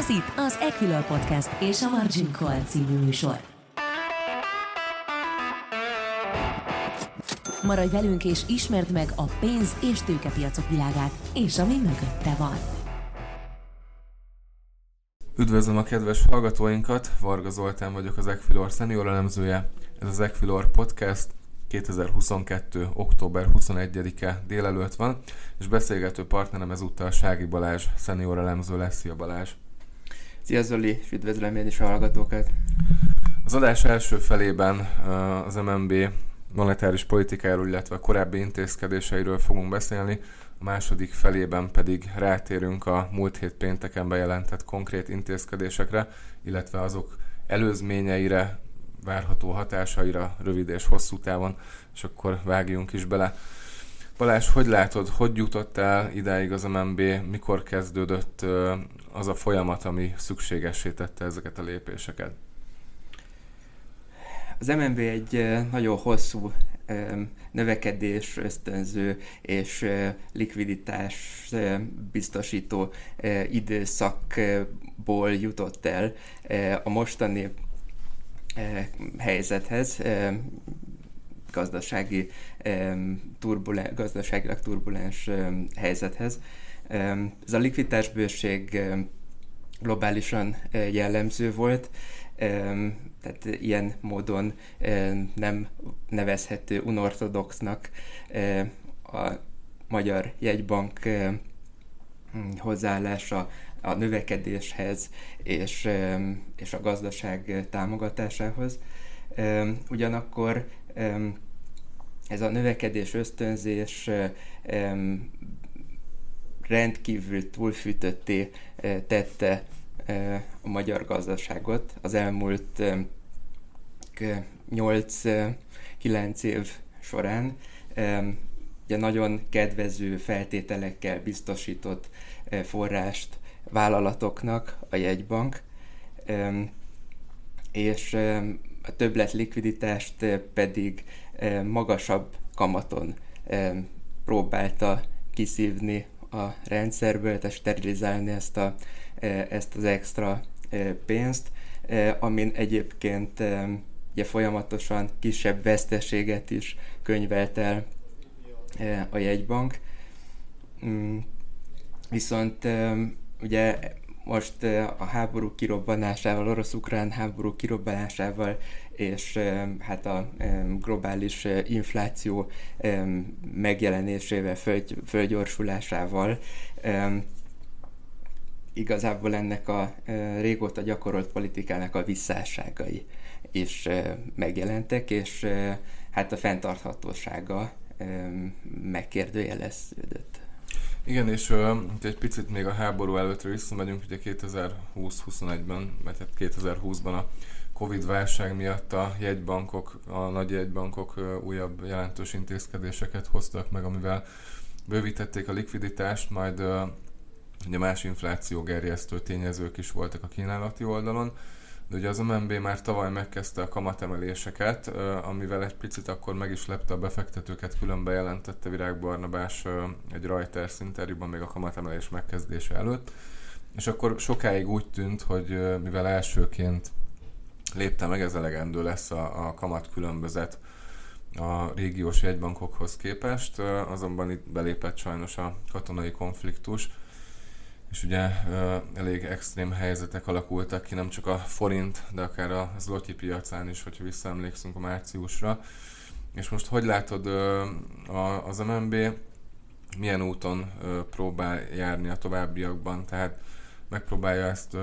Ez itt az Equilor Podcast és a Margin Call című műsor. Maradj velünk és ismerd meg a pénz- és tőkepiacok világát, és ami mögötte van. Üdvözlöm a kedves hallgatóinkat, Varga Zoltán vagyok az Equilor senior elemzője. Ez az Equilor Podcast 2022. október 21-e délelőtt van, és beszélgető partnerem ezúttal Sági Balázs, senior elemző lesz. Szia Balázs! Szia Zoli, és üdvözlöm én is a hallgatókat! Az adás első felében az MNB monetáris politikáról, illetve a korábbi intézkedéseiről fogunk beszélni, a második felében pedig rátérünk a múlt hét pénteken bejelentett konkrét intézkedésekre, illetve azok előzményeire, várható hatásaira rövid és hosszú távon, és akkor vágjunk is bele. Balázs, hogy látod, hogy jutottál idáig az MNB, mikor kezdődött az a folyamat, ami szükségessé tette ezeket a lépéseket? Az MNB egy nagyon hosszú növekedés ösztönző és likviditás biztosító időszakból jutott el a mostani helyzethez, gazdasági, turbulen, gazdaságilag turbulens helyzethez. Ez a likviditásbőség globálisan jellemző volt, tehát ilyen módon nem nevezhető unortodoxnak a Magyar Jegybank hozzáállása a növekedéshez és, és a gazdaság támogatásához. Ugyanakkor ez a növekedés ösztönzés rendkívül túlfűtötté tette a magyar gazdaságot az elmúlt 8-9 év során. Ugye nagyon kedvező feltételekkel biztosított forrást vállalatoknak a jegybank, és a többlet likviditást pedig magasabb kamaton próbálta kiszívni a rendszerből, tehát sterilizálni ezt, a, ezt az extra pénzt, amin egyébként ugye folyamatosan kisebb veszteséget is könyvelt el a jegybank. Mm, viszont ugye most a háború kirobbanásával, orosz-ukrán háború kirobbanásával és hát a globális infláció megjelenésével, fölgyorsulásával igazából ennek a régóta gyakorolt politikának a visszáságai is megjelentek, és hát a fenntarthatósága megkérdőjeleződött. Igen, és uh, egy picit még a háború előttre visszamegyünk, ugye 2020-21-ben, mert hát 2020-ban a Covid válság miatt a jegybankok, a nagy jegybankok uh, újabb jelentős intézkedéseket hoztak meg, amivel bővítették a likviditást, majd uh, ugye más inflációgerjesztő tényezők is voltak a kínálati oldalon, ugye az MNB már tavaly megkezdte a kamatemeléseket, amivel egy picit akkor meg is lepte a befektetőket, külön bejelentette Virág Barnabás egy Reuters interjúban még a kamatemelés megkezdése előtt, és akkor sokáig úgy tűnt, hogy mivel elsőként lépte meg, ez elegendő lesz a, a kamat különbözet a régiós jegybankokhoz képest, azonban itt belépett sajnos a katonai konfliktus, és ugye elég extrém helyzetek alakultak ki, nem csak a forint, de akár a zloty piacán is, hogyha visszaemlékszünk a márciusra. És most hogy látod az MNB milyen úton próbál járni a továbbiakban, tehát megpróbálja ezt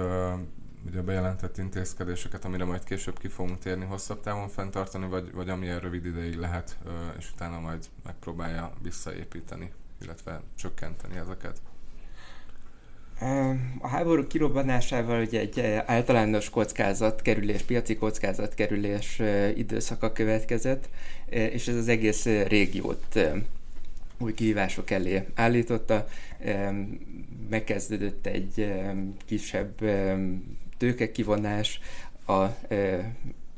ugye bejelentett intézkedéseket, amire majd később ki fogunk térni, hosszabb távon fenntartani, vagy, vagy amilyen rövid ideig lehet, és utána majd megpróbálja visszaépíteni, illetve csökkenteni ezeket? A háború kirobbanásával ugye egy általános kockázatkerülés, piaci kockázatkerülés időszaka következett, és ez az egész régiót új kihívások elé állította. Megkezdődött egy kisebb tőkekivonás a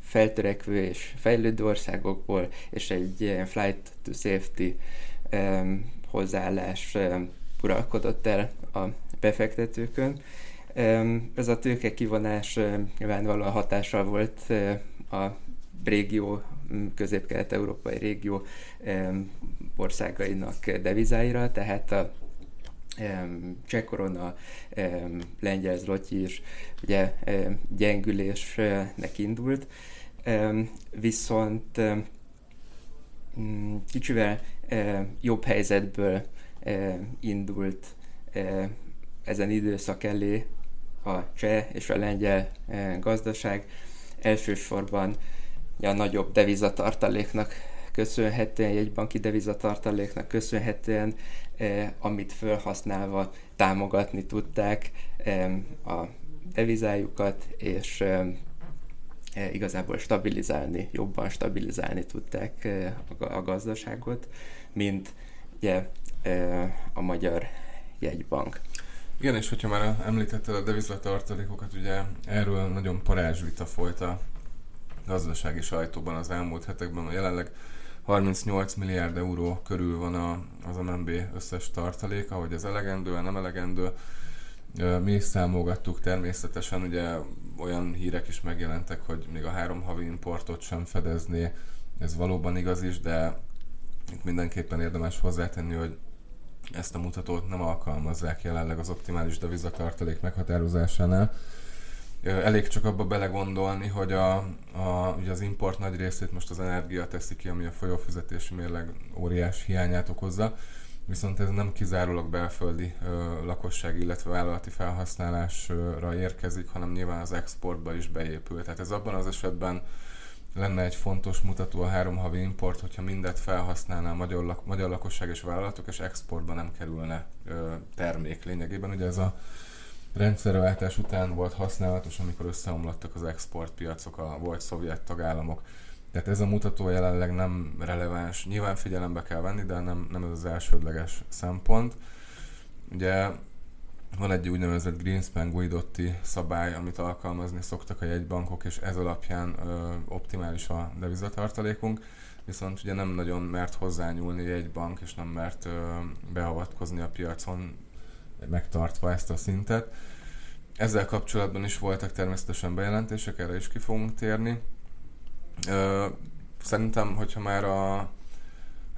feltörekvő és fejlődő országokból, és egy flight to safety hozzáállás uralkodott el a befektetőkön. Ez a tőke kivonás nyilvánvalóan hatással volt a régió, közép-kelet-európai régió országainak devizáira, tehát a cseh korona, lengyel zloty is ugye gyengülésnek indult, viszont kicsivel jobb helyzetből indult ezen időszak elé a cseh és a lengyel gazdaság. Elsősorban a nagyobb devizatartaléknak köszönhetően, egy banki devizatartaléknak köszönhetően, amit felhasználva támogatni tudták a devizájukat, és igazából stabilizálni, jobban stabilizálni tudták a gazdaságot, mint ugye, a magyar jegybank. Igen, és hogyha már említetted a devizatartalékokat, ugye erről nagyon parázsvita folyt a gazdasági sajtóban az elmúlt hetekben, a jelenleg 38 milliárd euró körül van a, az MNB összes tartaléka, hogy ez elegendő, nem elegendő. Mi is számolgattuk természetesen, ugye olyan hírek is megjelentek, hogy még a három havi importot sem fedezné, ez valóban igaz is, de itt mindenképpen érdemes hozzátenni, hogy ezt a mutatót nem alkalmazzák jelenleg az optimális devizatartalék meghatározásánál. Elég csak abba belegondolni, hogy a, a, ugye az import nagy részét most az energia teszi ki, ami a folyófizetési mérleg óriás hiányát okozza, viszont ez nem kizárólag belföldi ö, lakosság, illetve vállalati felhasználásra érkezik, hanem nyilván az exportba is beépül. Tehát ez abban az esetben lenne egy fontos mutató a három havi import, hogyha mindet felhasználná a magyar, lak- magyar lakosság és vállalatok, és exportba nem kerülne ö, termék lényegében. Ugye ez a rendszerváltás után volt használatos, amikor összeomlottak az exportpiacok, a volt szovjet tagállamok. Tehát ez a mutató jelenleg nem releváns. Nyilván figyelembe kell venni, de nem, nem ez az elsődleges szempont. Ugye van egy úgynevezett Greenspan Guidotti szabály, amit alkalmazni szoktak a jegybankok, és ez alapján ö, optimális a devizatartalékunk, viszont ugye nem nagyon mert hozzányúlni egy bank, és nem mert ö, beavatkozni a piacon, megtartva ezt a szintet. Ezzel kapcsolatban is voltak természetesen bejelentések, erre is ki fogunk térni. Ö, szerintem, hogyha már a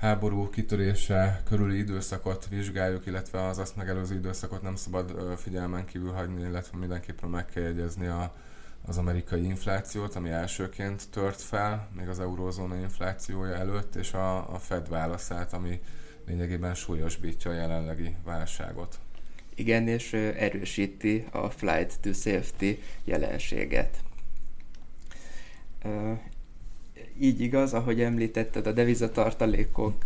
háború kitörése körüli időszakot vizsgáljuk, illetve az azt megelőző időszakot nem szabad figyelmen kívül hagyni, illetve mindenképpen meg kell jegyezni a, az amerikai inflációt, ami elsőként tört fel, még az eurózóna inflációja előtt, és a, a Fed válaszát, ami lényegében súlyosbítja a jelenlegi válságot. Igen, és erősíti a flight to safety jelenséget így igaz, ahogy említetted, a devizatartalékok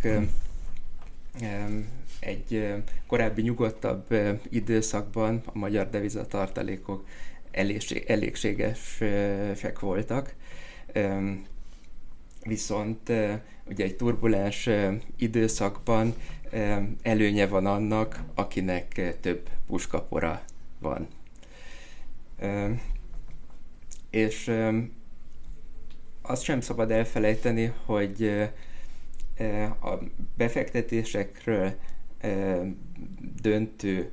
egy korábbi nyugodtabb időszakban a magyar devizatartalékok elégségesek voltak. Viszont ugye egy turbulens időszakban előnye van annak, akinek több puskapora van. És azt sem szabad elfelejteni, hogy a befektetésekről döntő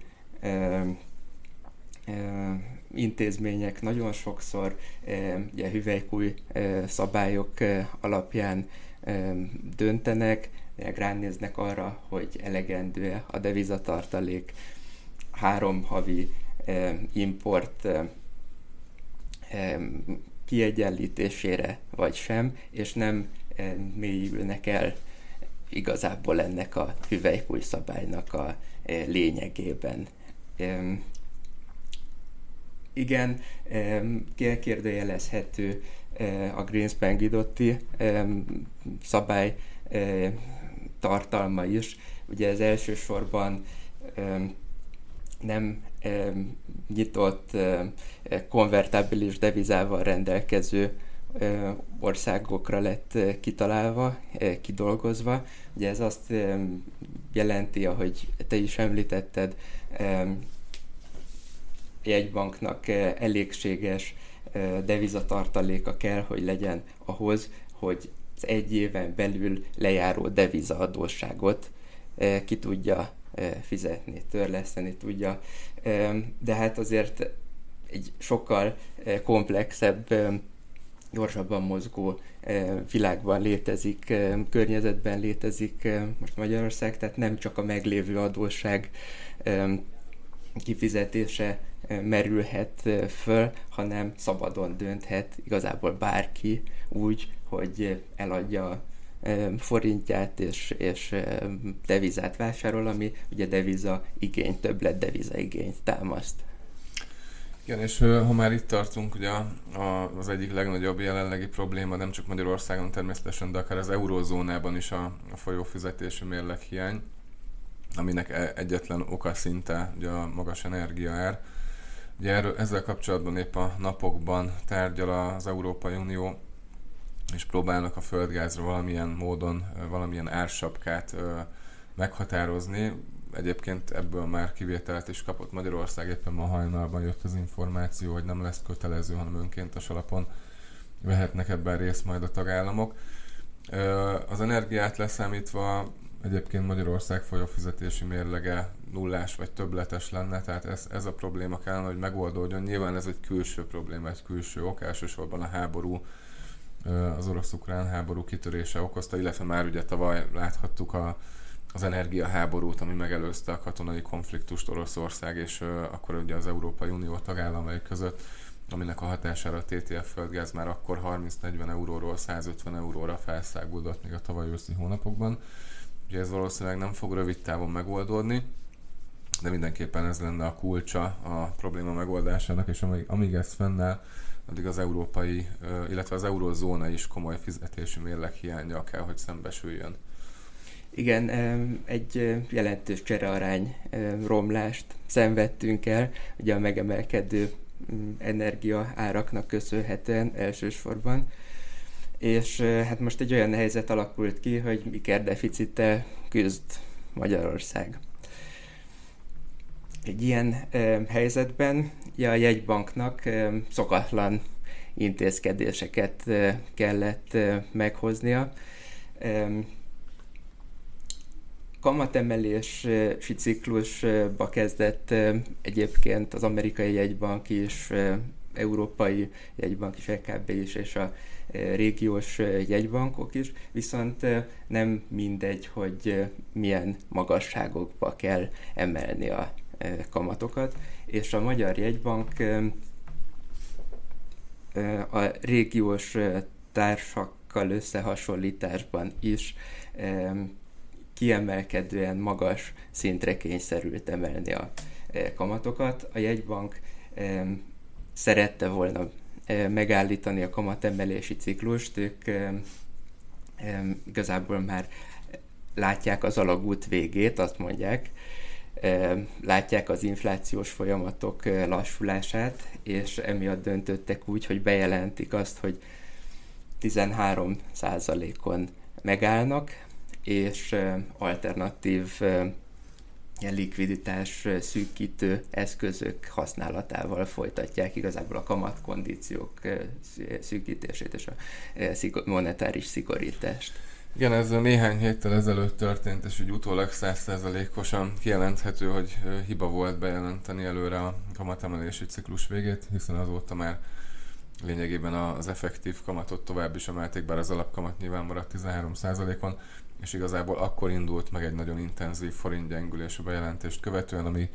intézmények nagyon sokszor ugye, hüvelykúj szabályok alapján döntenek, ránéznek arra, hogy elegendő a devizatartalék, három havi import kiegyenlítésére vagy sem, és nem eh, mélyülnek el igazából ennek a hüvelykúj szabálynak a eh, lényegében. Igen, kérdőjelezhető eh, a Greenspan Guidotti szabály tartalma is. Ugye ez elsősorban nem nyitott konvertábilis devizával rendelkező országokra lett kitalálva, kidolgozva. Ugye ez azt jelenti, ahogy te is említetted, jegybanknak elégséges devizatartaléka kell, hogy legyen ahhoz, hogy az egy éven belül lejáró devizaadósságot ki tudja fizetni, törleszteni tudja. De hát azért egy sokkal komplexebb, gyorsabban mozgó világban létezik, környezetben létezik most Magyarország, tehát nem csak a meglévő adósság kifizetése merülhet föl, hanem szabadon dönthet igazából bárki úgy, hogy eladja forintját és, és devizát vásárol, ami ugye deviza igény, többlet deviza igényt támaszt. Igen, és ha már itt tartunk, ugye az egyik legnagyobb jelenlegi probléma nem csak Magyarországon természetesen, de akár az eurózónában is a, a folyófizetési mérleg hiány, aminek e, egyetlen oka szinte ugye a magas energiaár. Ugye erről, ezzel kapcsolatban épp a napokban tárgyal az Európai Unió, és próbálnak a földgázra valamilyen módon, valamilyen ársapkát meghatározni. Egyébként ebből már kivételt is kapott Magyarország, éppen ma hajnalban jött az információ, hogy nem lesz kötelező, hanem önkéntes alapon vehetnek ebben részt majd a tagállamok. Az energiát leszámítva egyébként Magyarország folyófizetési mérlege nullás vagy többletes lenne, tehát ez, ez a probléma kellene, hogy megoldódjon. Nyilván ez egy külső probléma, egy külső ok, elsősorban a háború, az orosz-ukrán háború kitörése okozta, illetve már ugye tavaly láthattuk a, az energiaháborút, ami megelőzte a katonai konfliktust Oroszország és akkor ugye az Európai Unió tagállamai között, aminek a hatására a TTF földgáz már akkor 30-40 euróról 150 euróra felszágódott még a tavaly őszi hónapokban. Ugye ez valószínűleg nem fog rövid távon megoldódni, de mindenképpen ez lenne a kulcsa a probléma megoldásának, és amíg, amíg ez fennáll, addig az európai, illetve az eurózóna is komoly fizetési mérleg hiánya kell, hogy szembesüljön. Igen, egy jelentős cserearány romlást szenvedtünk el, ugye a megemelkedő mm, energia áraknak köszönhetően elsősorban. És hát most egy olyan helyzet alakult ki, hogy ikerdeficittel küzd Magyarország. Egy ilyen helyzetben. Ja, a jegybanknak szokatlan intézkedéseket kellett meghoznia. Kamatemelési ciklusba kezdett egyébként az amerikai jegybank is, európai jegybank is, EKB is, és a régiós jegybankok is, viszont nem mindegy, hogy milyen magasságokba kell emelni a kamatokat, és a Magyar Jegybank a régiós társakkal összehasonlításban is kiemelkedően magas szintre kényszerült emelni a kamatokat. A jegybank szerette volna megállítani a kamatemelési ciklust, ők igazából már látják az alagút végét, azt mondják, látják az inflációs folyamatok lassulását, és emiatt döntöttek úgy, hogy bejelentik azt, hogy 13 on megállnak, és alternatív ilyen likviditás szűkítő eszközök használatával folytatják igazából a kamatkondíciók szűkítését és a monetáris szigorítást. Igen, ez néhány héttel ezelőtt történt, és úgy utólag százszerzalékosan kijelenthető, hogy hiba volt bejelenteni előre a kamatemelési ciklus végét, hiszen azóta már lényegében az effektív kamatot tovább is emelték, bár az alapkamat nyilván maradt 13%-on, és igazából akkor indult meg egy nagyon intenzív forintgyengülés a bejelentést követően, ami,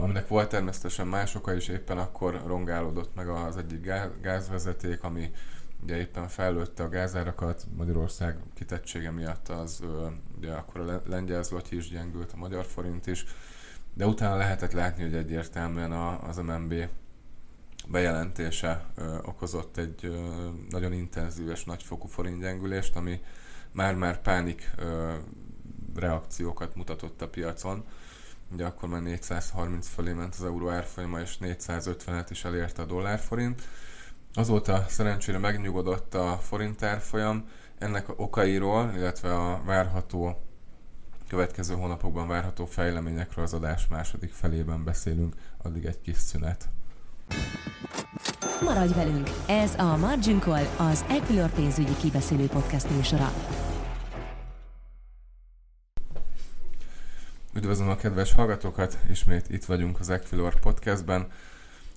aminek volt természetesen más oka is, éppen akkor rongálódott meg az egyik gázvezeték, ami ugye éppen fellőtte a gázárakat, Magyarország kitettsége miatt az ugye akkor a lengyel zloty is gyengült, a magyar forint is, de utána lehetett látni, hogy egyértelműen az MNB bejelentése okozott egy nagyon intenzív és nagyfokú forintgyengülést, ami már-már pánik reakciókat mutatott a piacon. Ugye akkor már 430 fölé ment az euró árfolyama, és 450-et is elérte a dollárforint. Azóta szerencsére megnyugodott a forint árfolyam, ennek a okairól, illetve a várható következő hónapokban várható fejleményekről az adás második felében beszélünk, addig egy kis szünet. Maradj velünk! Ez a Margin Call, az Equilor pénzügyi kibeszélő podcast műsora. Üdvözlöm a kedves hallgatókat, ismét itt vagyunk az Equilor podcastben.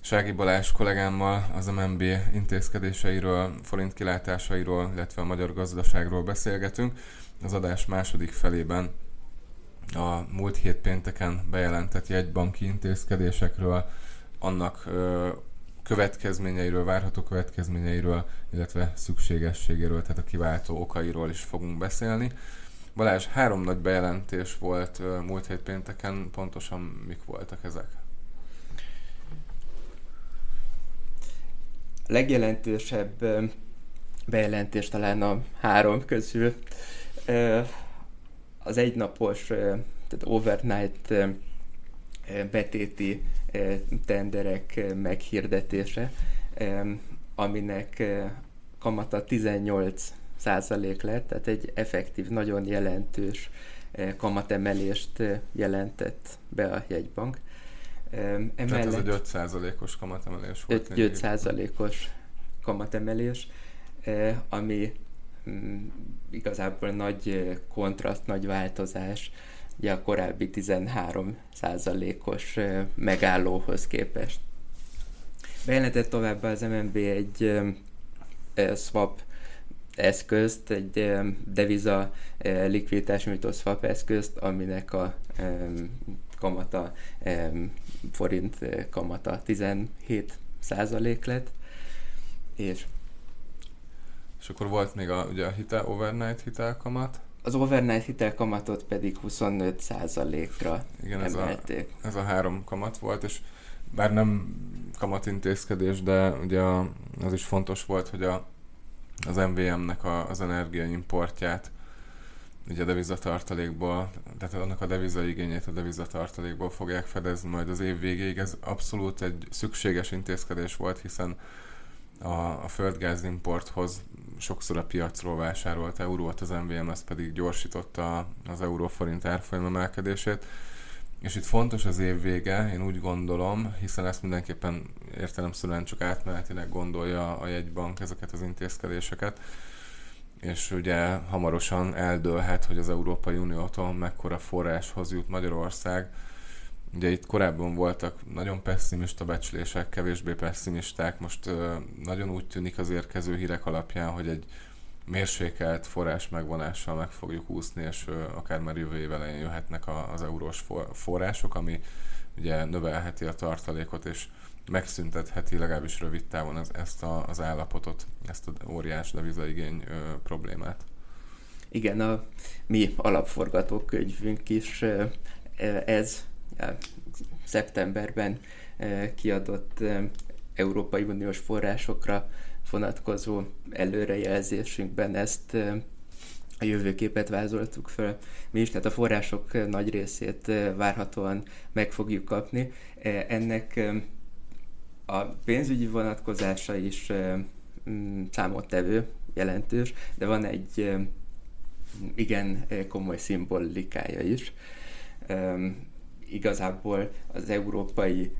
Sági Balázs kollégámmal az MNB intézkedéseiről, forint kilátásairól, illetve a magyar gazdaságról beszélgetünk. Az adás második felében a múlt hét pénteken bejelentett jegybanki intézkedésekről, annak következményeiről, várható következményeiről, illetve szükségességéről, tehát a kiváltó okairól is fogunk beszélni. Balázs, három nagy bejelentés volt múlt hét pénteken, pontosan mik voltak ezek? Legjelentősebb bejelentés talán a három közül az egynapos, tehát overnight betéti tenderek meghirdetése, aminek kamata 18 százalék lett, tehát egy effektív, nagyon jelentős kamatemelést jelentett be a jegybank. Emellett tehát ez egy 5 százalékos kamatemelés volt. 5, 5 százalékos kamatemelés, ami mm, igazából nagy kontraszt, nagy változás ugye a korábbi 13 százalékos megállóhoz képest. Bejelentett továbbá az MNB egy swap eszközt, egy deviza likviditás nyújtó swap eszközt, aminek a kamata, forint kamata 17 százalék lett, és és akkor volt még a, ugye a hitel, overnight hitelkamat. Az overnight hitelkamatot pedig 25%-ra Igen, emelték. Ez a, ez a három kamat volt, és bár nem kamatintézkedés, de ugye az is fontos volt, hogy a, az MVM-nek a, az energiaimportját ugye a devizatartalékból, tehát annak a devizaigényét a devizatartalékból fogják fedezni majd az év végéig. Ez abszolút egy szükséges intézkedés volt, hiszen a, a földgázimporthoz sokszor a piacról vásárolt eurót, az MVM ez pedig gyorsította az euróforint árfolyam emelkedését. És itt fontos az év vége, én úgy gondolom, hiszen ezt mindenképpen értelemszerűen csak átmenetileg gondolja a jegybank ezeket az intézkedéseket, és ugye hamarosan eldőlhet, hogy az Európai Uniótól mekkora forráshoz jut Magyarország, Ugye itt korábban voltak nagyon pessimista becslések, kevésbé pessimisták, most nagyon úgy tűnik az érkező hírek alapján, hogy egy mérsékelt forrás megvonással meg fogjuk úszni, és akár már jövő év elején jöhetnek az eurós for, források, ami ugye növelheti a tartalékot, és megszüntetheti legalábbis rövid távon az, ezt a, az állapotot, ezt a óriás devizaigény ö, problémát. Igen, a mi alapforgatókönyvünk is ez szeptemberben kiadott Európai Uniós forrásokra vonatkozó előrejelzésünkben ezt a jövőképet vázoltuk föl mi is, tehát a források nagy részét várhatóan meg fogjuk kapni. Ennek a pénzügyi vonatkozása is mm, számottevő, jelentős, de van egy igen komoly szimbolikája is. Igazából az európai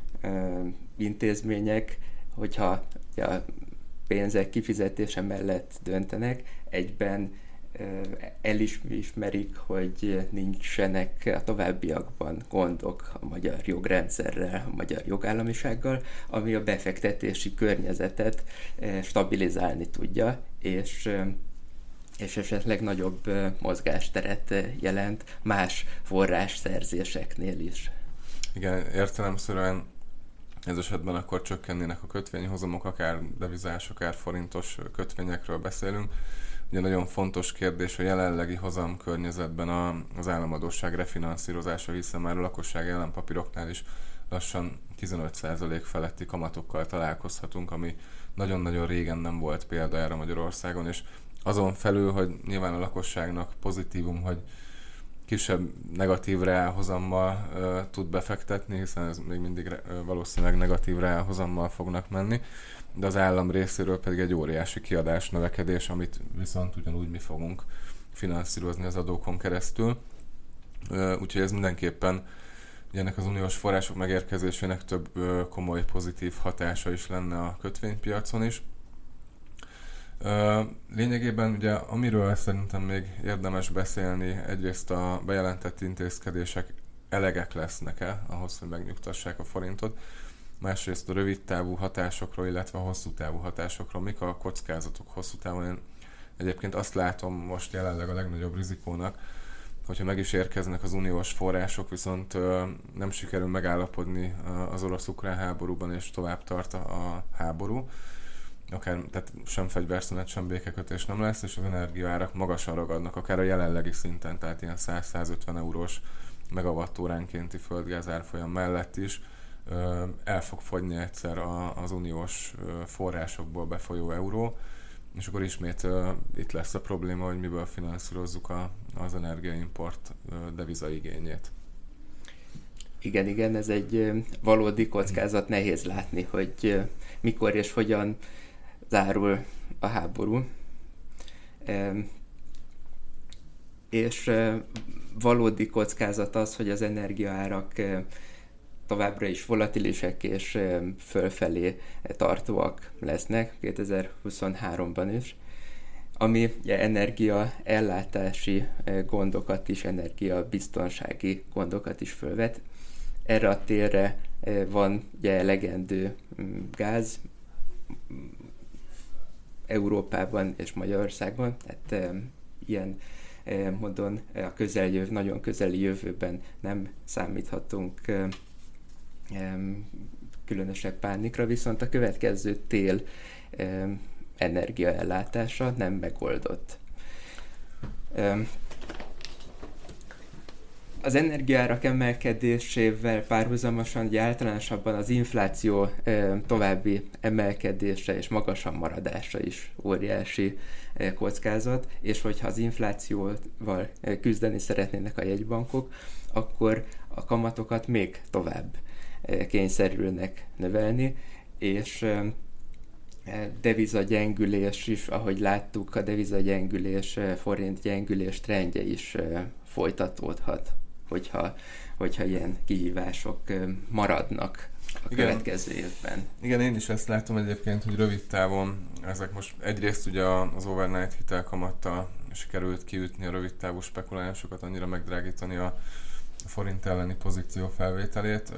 intézmények, hogyha a pénzek kifizetése mellett döntenek, egyben elismerik, hogy nincsenek a továbbiakban gondok a magyar jogrendszerrel, a magyar jogállamisággal, ami a befektetési környezetet stabilizálni tudja, és és esetleg nagyobb mozgásteret jelent más forrásszerzéseknél is. Igen, értelemszerűen ez esetben akkor csökkennének a kötvényhozamok, akár devizás, akár forintos kötvényekről beszélünk. Ugye nagyon fontos kérdés a jelenlegi hozam környezetben a, az államadóság refinanszírozása, hiszen már a lakosság ellenpapíroknál is lassan 15% feletti kamatokkal találkozhatunk, ami nagyon-nagyon régen nem volt példa Magyarországon, és azon felül, hogy nyilván a lakosságnak pozitívum, hogy kisebb negatív reálhozammal uh, tud befektetni, hiszen ez még mindig uh, valószínűleg negatív reálhozammal fognak menni, de az állam részéről pedig egy óriási kiadás növekedés, amit viszont ugyanúgy mi fogunk finanszírozni az adókon keresztül. Úgyhogy ez mindenképpen ennek az uniós források megérkezésének több komoly pozitív hatása is lenne a kötvénypiacon is. Lényegében ugye amiről szerintem még érdemes beszélni, egyrészt a bejelentett intézkedések elegek lesznek-e ahhoz, hogy megnyugtassák a forintot, másrészt a rövid távú hatásokról, illetve a hosszú távú hatásokról. Mik a kockázatok hosszú távon? Én egyébként azt látom most jelenleg a legnagyobb rizikónak, hogyha meg is érkeznek az uniós források, viszont nem sikerül megállapodni az orosz-ukrán háborúban, és tovább tart a háború, akár tehát sem fegyverszünet, sem békekötés nem lesz, és az energiaárak magasan ragadnak, akár a jelenlegi szinten, tehát ilyen 100-150 eurós megawattóránkénti földgáz árfolyam mellett is el fog fogyni egyszer az uniós forrásokból befolyó euró, és akkor ismét itt lesz a probléma, hogy miből finanszírozzuk a, az energiaimport devizaigényét. Igen, igen, ez egy valódi kockázat, nehéz látni, hogy mikor és hogyan zárul a háború. És valódi kockázat az, hogy az energiaárak továbbra is volatilisek és fölfelé tartóak lesznek 2023-ban is, ami energia ellátási gondokat is, energia biztonsági gondokat is fölvet. Erre a térre van ugye elegendő mm, gáz Európában és Magyarországon, tehát ilyen módon a közeljövő, nagyon közeli jövőben nem számíthatunk különösebb pánikra, viszont a következő tél energiaellátása nem megoldott. Az energiárak emelkedésével párhuzamosan ugye általánosabban az infláció további emelkedése és magasan maradása is óriási kockázat, és hogyha az inflációval küzdeni szeretnének a jegybankok, akkor a kamatokat még tovább kényszerülnek növelni, és devizagyengülés is, ahogy láttuk, a devizagyengülés, forint gyengülés trendje is folytatódhat, hogyha, hogyha ilyen kihívások maradnak a Igen. következő évben. Igen, én is ezt látom egyébként, hogy rövid távon ezek most egyrészt ugye az overnight hitelkamattal sikerült kiütni a rövid távú spekulánsokat, annyira megdrágítani a forint elleni pozíció felvételét,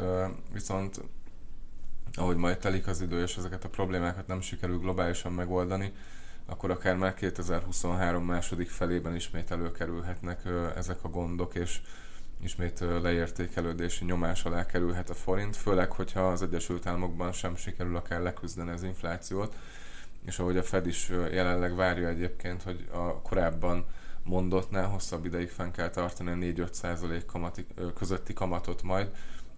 viszont ahogy majd telik az idő, és ezeket a problémákat nem sikerül globálisan megoldani, akkor akár már 2023 második felében ismét előkerülhetnek ezek a gondok, és ismét leértékelődési nyomás alá kerülhet a forint, főleg, hogyha az Egyesült Államokban sem sikerül akár leküzdeni az inflációt, és ahogy a Fed is jelenleg várja egyébként, hogy a korábban mondottnál hosszabb ideig fenn kell tartani a 4-5 százalék közötti kamatot majd,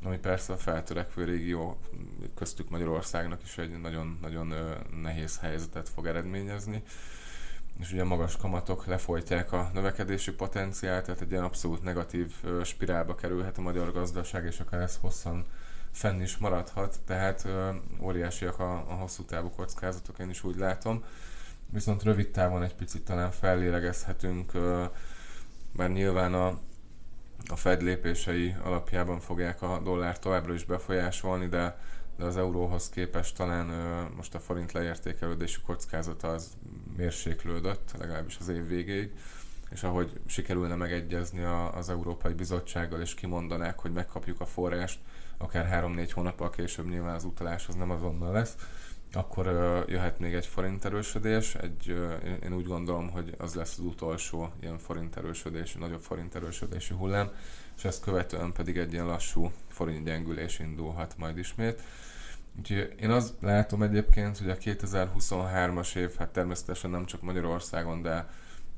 ami persze a feltörekvő régió köztük Magyarországnak is egy nagyon-nagyon nehéz helyzetet fog eredményezni. És ugye magas kamatok lefolytják a növekedési potenciált, tehát egy ilyen abszolút negatív spirálba kerülhet a magyar gazdaság, és akár ez hosszan fenn is maradhat, tehát óriásiak a, a hosszú távú kockázatok, én is úgy látom viszont rövid távon egy picit talán fellélegezhetünk, mert nyilván a, a Fed lépései alapjában fogják a dollár továbbra is befolyásolni, de, de az euróhoz képest talán most a forint leértékelődési kockázata az mérséklődött, legalábbis az év végéig, és ahogy sikerülne megegyezni a, az Európai Bizottsággal, és kimondanák, hogy megkapjuk a forrást, akár 3-4 hónappal később nyilván az utalás az nem azonnal lesz, akkor uh, jöhet még egy forint erősödés. Egy, uh, én úgy gondolom, hogy az lesz az utolsó ilyen forint erősödés, nagyobb forint erősödési hullám, és ezt követően pedig egy ilyen lassú forint gyengülés indulhat majd ismét. Úgyhogy én azt látom egyébként, hogy a 2023-as év, hát természetesen nem csak Magyarországon, de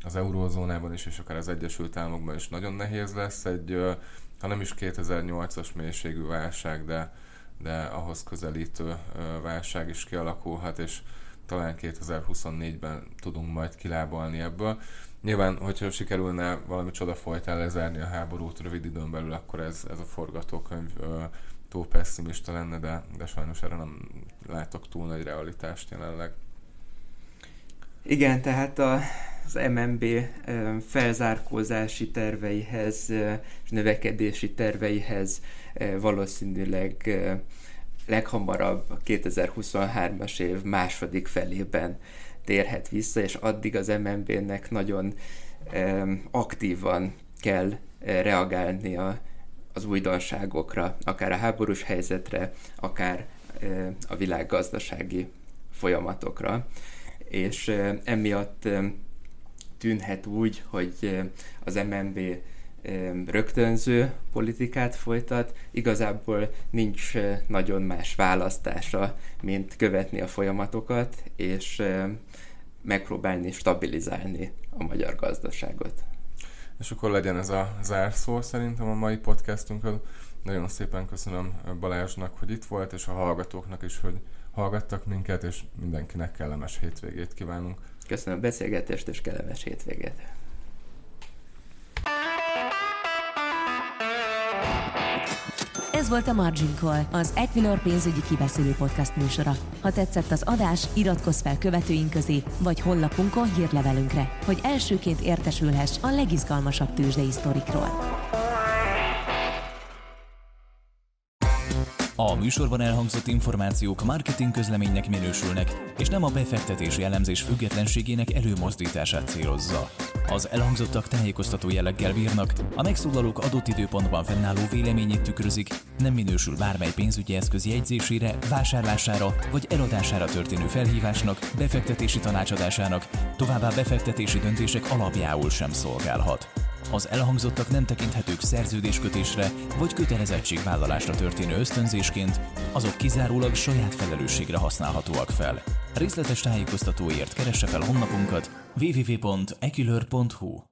az eurózónában is, és akár az Egyesült Államokban is nagyon nehéz lesz. Egy, ha nem is 2008-as mélységű válság, de de ahhoz közelítő válság is kialakulhat, és talán 2024-ben tudunk majd kilábalni ebből. Nyilván, hogyha sikerülne valami csoda folytán lezárni a háborút rövid időn belül, akkor ez, ez a forgatókönyv túl pessimista lenne, de, de sajnos erre nem látok túl nagy realitást jelenleg. Igen, tehát a, az MNB felzárkózási terveihez és növekedési terveihez valószínűleg leghamarabb a 2023-as év második felében térhet vissza, és addig az MNB-nek nagyon aktívan kell reagálnia az újdonságokra, akár a háborús helyzetre, akár a világgazdasági folyamatokra. És emiatt tűnhet úgy, hogy az MNB rögtönző politikát folytat, igazából nincs nagyon más választása, mint követni a folyamatokat, és megpróbálni stabilizálni a magyar gazdaságot. És akkor legyen ez a zárszó szerintem a mai podcastunkon. Nagyon szépen köszönöm Balázsnak, hogy itt volt, és a hallgatóknak is, hogy hallgattak minket, és mindenkinek kellemes hétvégét kívánunk. Köszönöm a beszélgetést, és kellemes hétvégét. Ez volt a Margin Call, az Equilor pénzügyi kibeszélő podcast műsora. Ha tetszett az adás, iratkozz fel követőink közé, vagy honlapunkon hírlevelünkre, hogy elsőként értesülhess a legizgalmasabb tőzsdei sztorikról. A műsorban elhangzott információk marketing közleménynek minősülnek, és nem a befektetési elemzés függetlenségének előmozdítását célozza. Az elhangzottak tájékoztató jelleggel bírnak, a megszólalók adott időpontban fennálló véleményét tükrözik, nem minősül bármely pénzügyi eszköz jegyzésére, vásárlására vagy eladására történő felhívásnak, befektetési tanácsadásának, továbbá befektetési döntések alapjául sem szolgálhat. Az elhangzottak nem tekinthetők szerződéskötésre vagy kötelezettségvállalásra történő ösztönzésként, azok kizárólag saját felelősségre használhatóak fel. Részletes tájékoztatóért keresse fel honlapunkat www.ekilör.hu